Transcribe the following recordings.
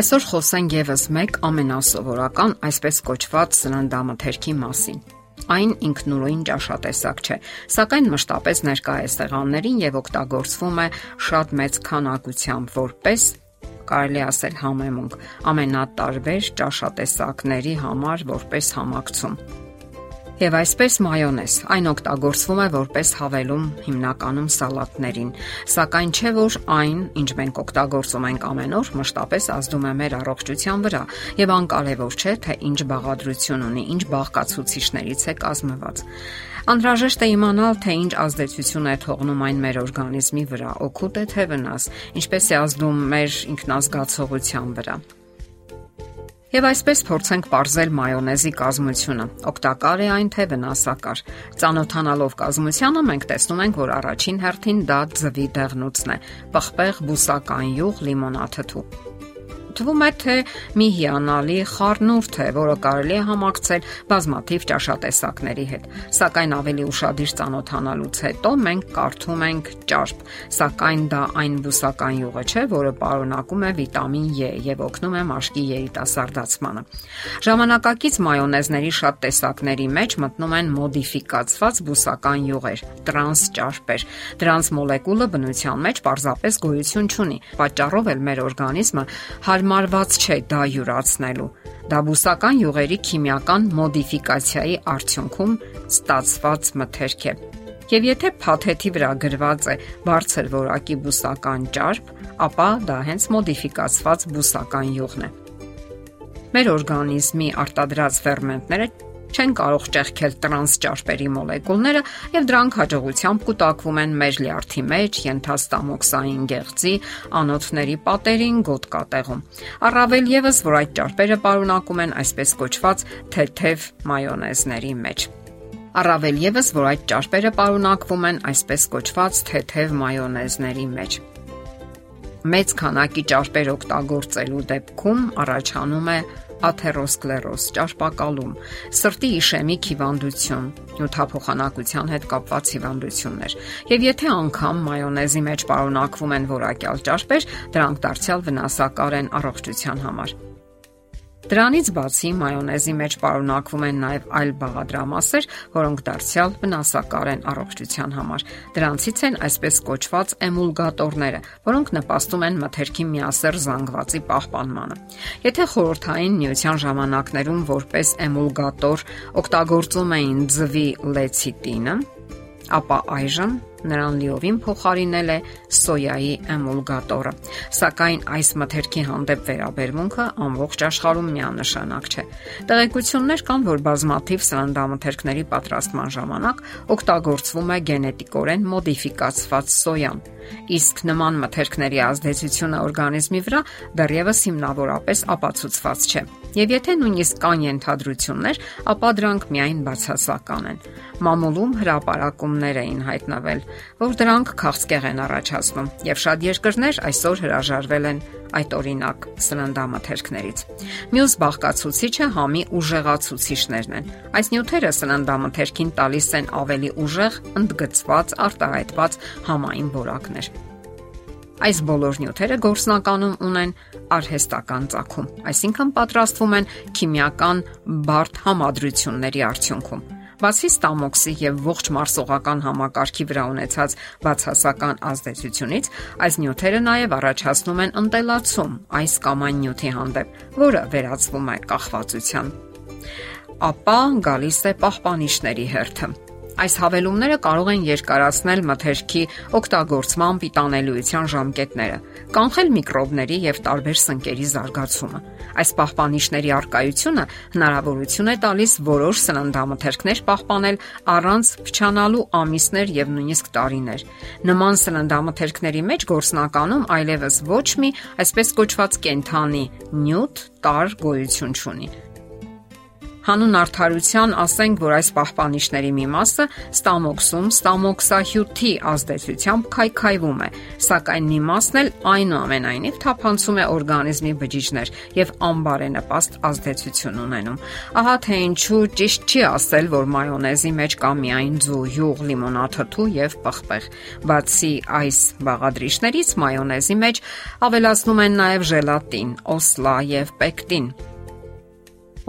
Այսօր խոսենք եւս մեկ ամենասովորական, այսպես կոչված սննդամթերքի մասին։ Այն ինքնուրույն ճաշատեսակ չէ, սակայն մշտապես ներկա է սեղաններին եւ օգտագործվում է շատ մեծ քանակությամբ որպես կարելի ասել համեմունք ամենատարբեր ճաշատեսակների համար որպես համակցում։ Եվ այսպես մայոնեզ, այն օգտագործվում է որպես հավելում հիմնականում սալատներին, սակայն չէ որ այն, ինչ մենք օգտագործում ենք ամեն օր, մշտապես ազդում է մեր առողջության վրա, եւ անկարևոր չէ, թե ինչ բաղադրություն ունի, ինչ բաղկացուցիչներից է կազմված։ Անհրաժեշտ է իմանալ, թե ինչ ազդեցություն է թողնում այն մեր օրգանիզմի վրա, օգուտ է թե վնաս, ինչպես է ազդում մեր ինքնազգացողության վրա։ Եվ այսպես փորձենք ողրզել մայոնեզի կազմությունը։ Օգտակար է այն թե վնասակար։ Ծանոթանալով կազմությանը մենք տեսնում ենք, որ առաջին հերթին դա ձվի դեղնուցն է՝ պղպեղ բուսական յուղ լիմոնաթթու թվում է թե մի հիանալի խառնուրդ է, որը կարելի է համակցել բազմաթիվ ճաշատեսակների հետ։ Սակայն ավելի ուշադիր ծանոթանալուց հետո մենք կարդում ենք ճարպ, սակայն դա այն բուսական յուղը չէ, որը պարունակում է վիտամին E եւ օգնում է մաշկի երիտասարդացմանը։ Ժամանակակից մայոնեզների շատ տեսակների մեջ մտնում են մոդիֆիկացված բուսական յուղեր, տրանս ճարպեր։ Դրանց մոլեկուլը բնության մեջ պարզապես գոյություն չունի։ Պատճառով էլ մեր օրգանիզմը հարմարված չէ դա յուրացնելու։ Դա բուսական յուղերի քիմիական մոդիֆիկացիայի արդյունքում ստացված մթերք է։ Եվ եթե փաթեթի վրա գրված է բարձր որակի բուսական ճարպ, ապա դա հենց մոդիֆիկացված բուսական յուղն է։ Մեր օրգանիզմի արտադրած ферментները չեն կարող ճեղքել տրանս ճարպերի մոլեկուլները եւ դրանք հաջողությամբ կուտակվում են մեր լյարդի մեջ, ենթաստամոքսային գեղձի, անոթների պատերին, գոտկատեղում։ Առավել եւս, որ այդ ճարպերը պարունակում են այսպես կոչված թեթև մայոնեզների մեջ։ Առավել եւս, որ այդ ճարպերը պարունակվում են այսպես կոչված թեթև մայոնեզների մեջ մեծ քանակի ճարպեր օգտագործելու դեպքում առաջանում է աթերոսկլերոզ, ճարպակալում, սրտի իշեմիկ հիվանդություն, նյութափոխանակության հետ կապված հիվանդություններ։ Եվ եթե անգամ մայոնեզի մեջ պարունակվում են որակյալ ճարպեր, դրանք դարձյալ վնասակար են առողջության համար։ Դրանից բացի մայոնեզի մեջ պարունակվում են նաև այլ բաղադրամասեր, որոնք դարձյալ վնասակար են առողջության համար։ Դրանցից են այսպես կոչված էմուլգատորները, որոնք նպաստում են մթերքի միասեռ զանգվածի պահպանմանը։ Եթե խորհրդային միության ժամանակներում որպես էմուլգատոր օգտագործում էին ձվի լեցիտինը, ապա այժմ նրան լիովին փոխարինել է սոյայի էմուլգատորը։ Սակայն այս մթերքի հանդեպ վերաբերմունքը ամբողջ աշխարհում միանշանակ չէ։ Տեղեկություններ կան, որ բազմաթիվ սննդամթերքների պատրաստման ժամանակ օգտագործվում է գենետիկորեն մոդիֆիկացված սոյան։ Իսկ նման մթերքների ազդեցությունը օրգանիզմի վրա դեռևս հիմնավորապես ապացուցված չէ։ Եվ եթե նույնիսկ կան ենթադրություններ, ապա դրանք միայն բացասական են։ Մամուլում հրապարակումներ էին հայտնվել, որ դրանք քաղցկեղ են առաջացնում, եւ շատ երկրներ այսօր հրաժարվել են այդ օրինակ սննդամթերքներից։ Մյուս բաղկացուցիչը համի ուժեղացուցիչներն են։ Այս նյութերը սննդամթերքին տալիս են ավելի ուժեղ, ընդգծված, արտահայտված համային որակներ։ Այս բոլոր նյութերը գործնականում ունեն արհեստական ցակում, այսինքն պատրաստվում են քիմիական բարդ համադրությունների արդյունքում Բացի ստամոքսի եւ ողջ մարսողական համակարգի վրա ունեցած բացասական ազդեցությունից, այս նյութերը նաեւ առաջացնում են ընտելացում այս կամ այն նյութի հանդեպ, որը վերածվում է կախվածության։ Ապա գալիս է պահպանիչների հերթը Այս հավելումները կարող են երկարացնել մթերքի օգտագործման պիտանելիության ժամկետները, կանխել միկրոբների եւ տարբեր սնկերի զարգացումը։ Այս պահպանիչների արկայությունը հնարավորություն է տալիս որոշ սննդամթերքներ պահպանել առանց փչանալու ամիսներ եւ նույնիսկ տարիներ։ Նման սննդամթերքների մեջ գործնականում այլևս ոչ մի այսպես կոչված կենթանի նյութ տար գոյություն չունի Հանուն արդարության ասենք, որ այս պահպանիչների մի մասը ստամոքսում ստամոքսահյութի ազդեցությամբ քայքայվում է, սակայն մի մասն էլ այնուամենայնիվ թափանցում է օրգանիզմի բջիջներ եւ անբարենպաստ ազդեցություն ունենում։ Ահա թե ինչու ճիշտ չի ասել, որ մայոնեզի մեջ կա միայն ձու, յուղ, լիմոնաթթու եւ պղպեղ։ Բացի այս բաղադրիչներից մայոնեզի մեջ ավելացնում են նաեւ ժելատին, օսլա եւ պեկտին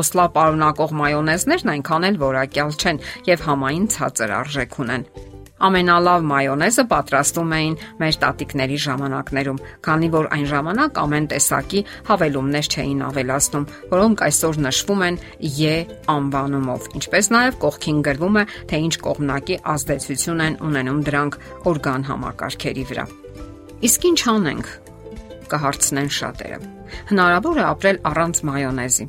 Օսլա պարունակող մայոնեզներն այնքան էլ որակյալ չեն եւ համային ցածր արժեք ունեն։ Ամենալավ մայոնեզը պատրաստում էին մեր տատիկների ժամանակներում, քանի որ այն ժամանակ ամեն տեսակի հավելումներ չէին ավելացնում, որոնք այսօր նշվում են Ե անվանումով, ինչպես նաև կողքին գրվում է, թե ինչ կողմնակի ազդեցություն են ունենում դրանք օրգան համակարգերի վրա։ Իսկ ինչ անենք, կհարցնեն շատերը։ Հնարավոր է ապրել առանց մայոնեզի։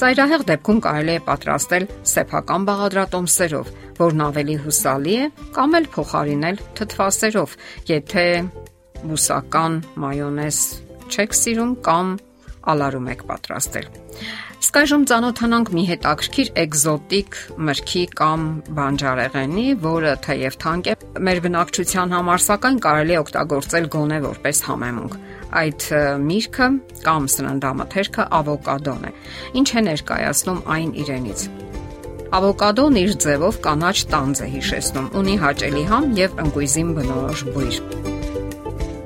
Ծայրահեղ դեպքում կարելի է պատրաստել սեփական բաղադրատոմսերով, որն ավելի հուսալի է, կամ էլ փոխարինել թթվասերով, եթե բուսական մայոնեզ չեք սիրում կամ ալարում եք պատրաստել։ Իսկ այժմ ծանոթանանք մի հետաքրքիր էկզոտիկ մրգի կամ բանջարեղենի, որը թեև թանկ է մեր բնակչության համար, սակայն կարելի է օգտագործել գոնե որպես համեմունք։ Այդ միրգը կամ սննդամթերքը ավոկադոն է։ Ինչ է ներկայացնում այն իրենից։ Ավոկադոն իր ձևով կանաչ տանձ է հիշեցնում, ունի հաճելի համ եւ ընկույզին բնորոշ բույր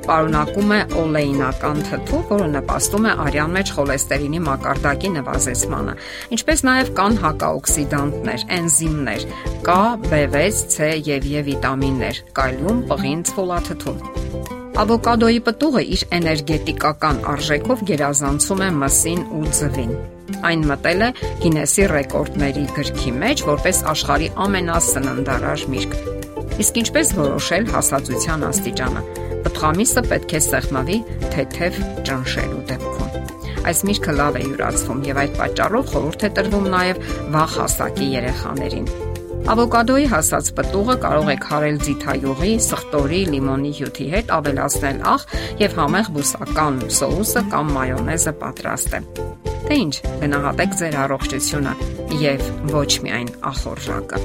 պարունակում է օլեինական թթու, որը նպաստում է արյան մեջ խոլեստերինի մակարդակի նվազեցմանը, ինչպես նաև կան հակաօքսիդանտներ, էնզիմներ, K, B6, C եւ E վիտամիններ, կալիում, պղինձ, ֆոլաթթու։ Ավոկադոյի պտուղը իր էներգետիկական արժեքով գերազանցում է մսին ու ձվին։ Այն մտել է Գինեսի ռեկորդների գրքի մեջ որպես աշխարհի ամենասննդարար միրգ։ Իսկ ինչպես որոշել հասածության աստիճանը։ Պտղամիսը պետք է սեղմվի թեթև ճնշելու դեպքում։ Այս միրգը լավ է յուրացվում եւ այդ պատճառով խորհուրդ է տրվում նաեւ վաղ հասակի երեխաներին։ Ավոկադոյի հասած պտուղը կարող է քարել ձիթայուղի, սխտորի, լիմոնի հյութի հետ, ավելացնել աղ եւ համեղ բուսական սոուսը կամ մայոնեզը պատրաստել։ Թե ինչ, գնահատեք ձեր առողջությունը եւ ոչ միայն ախորժակը։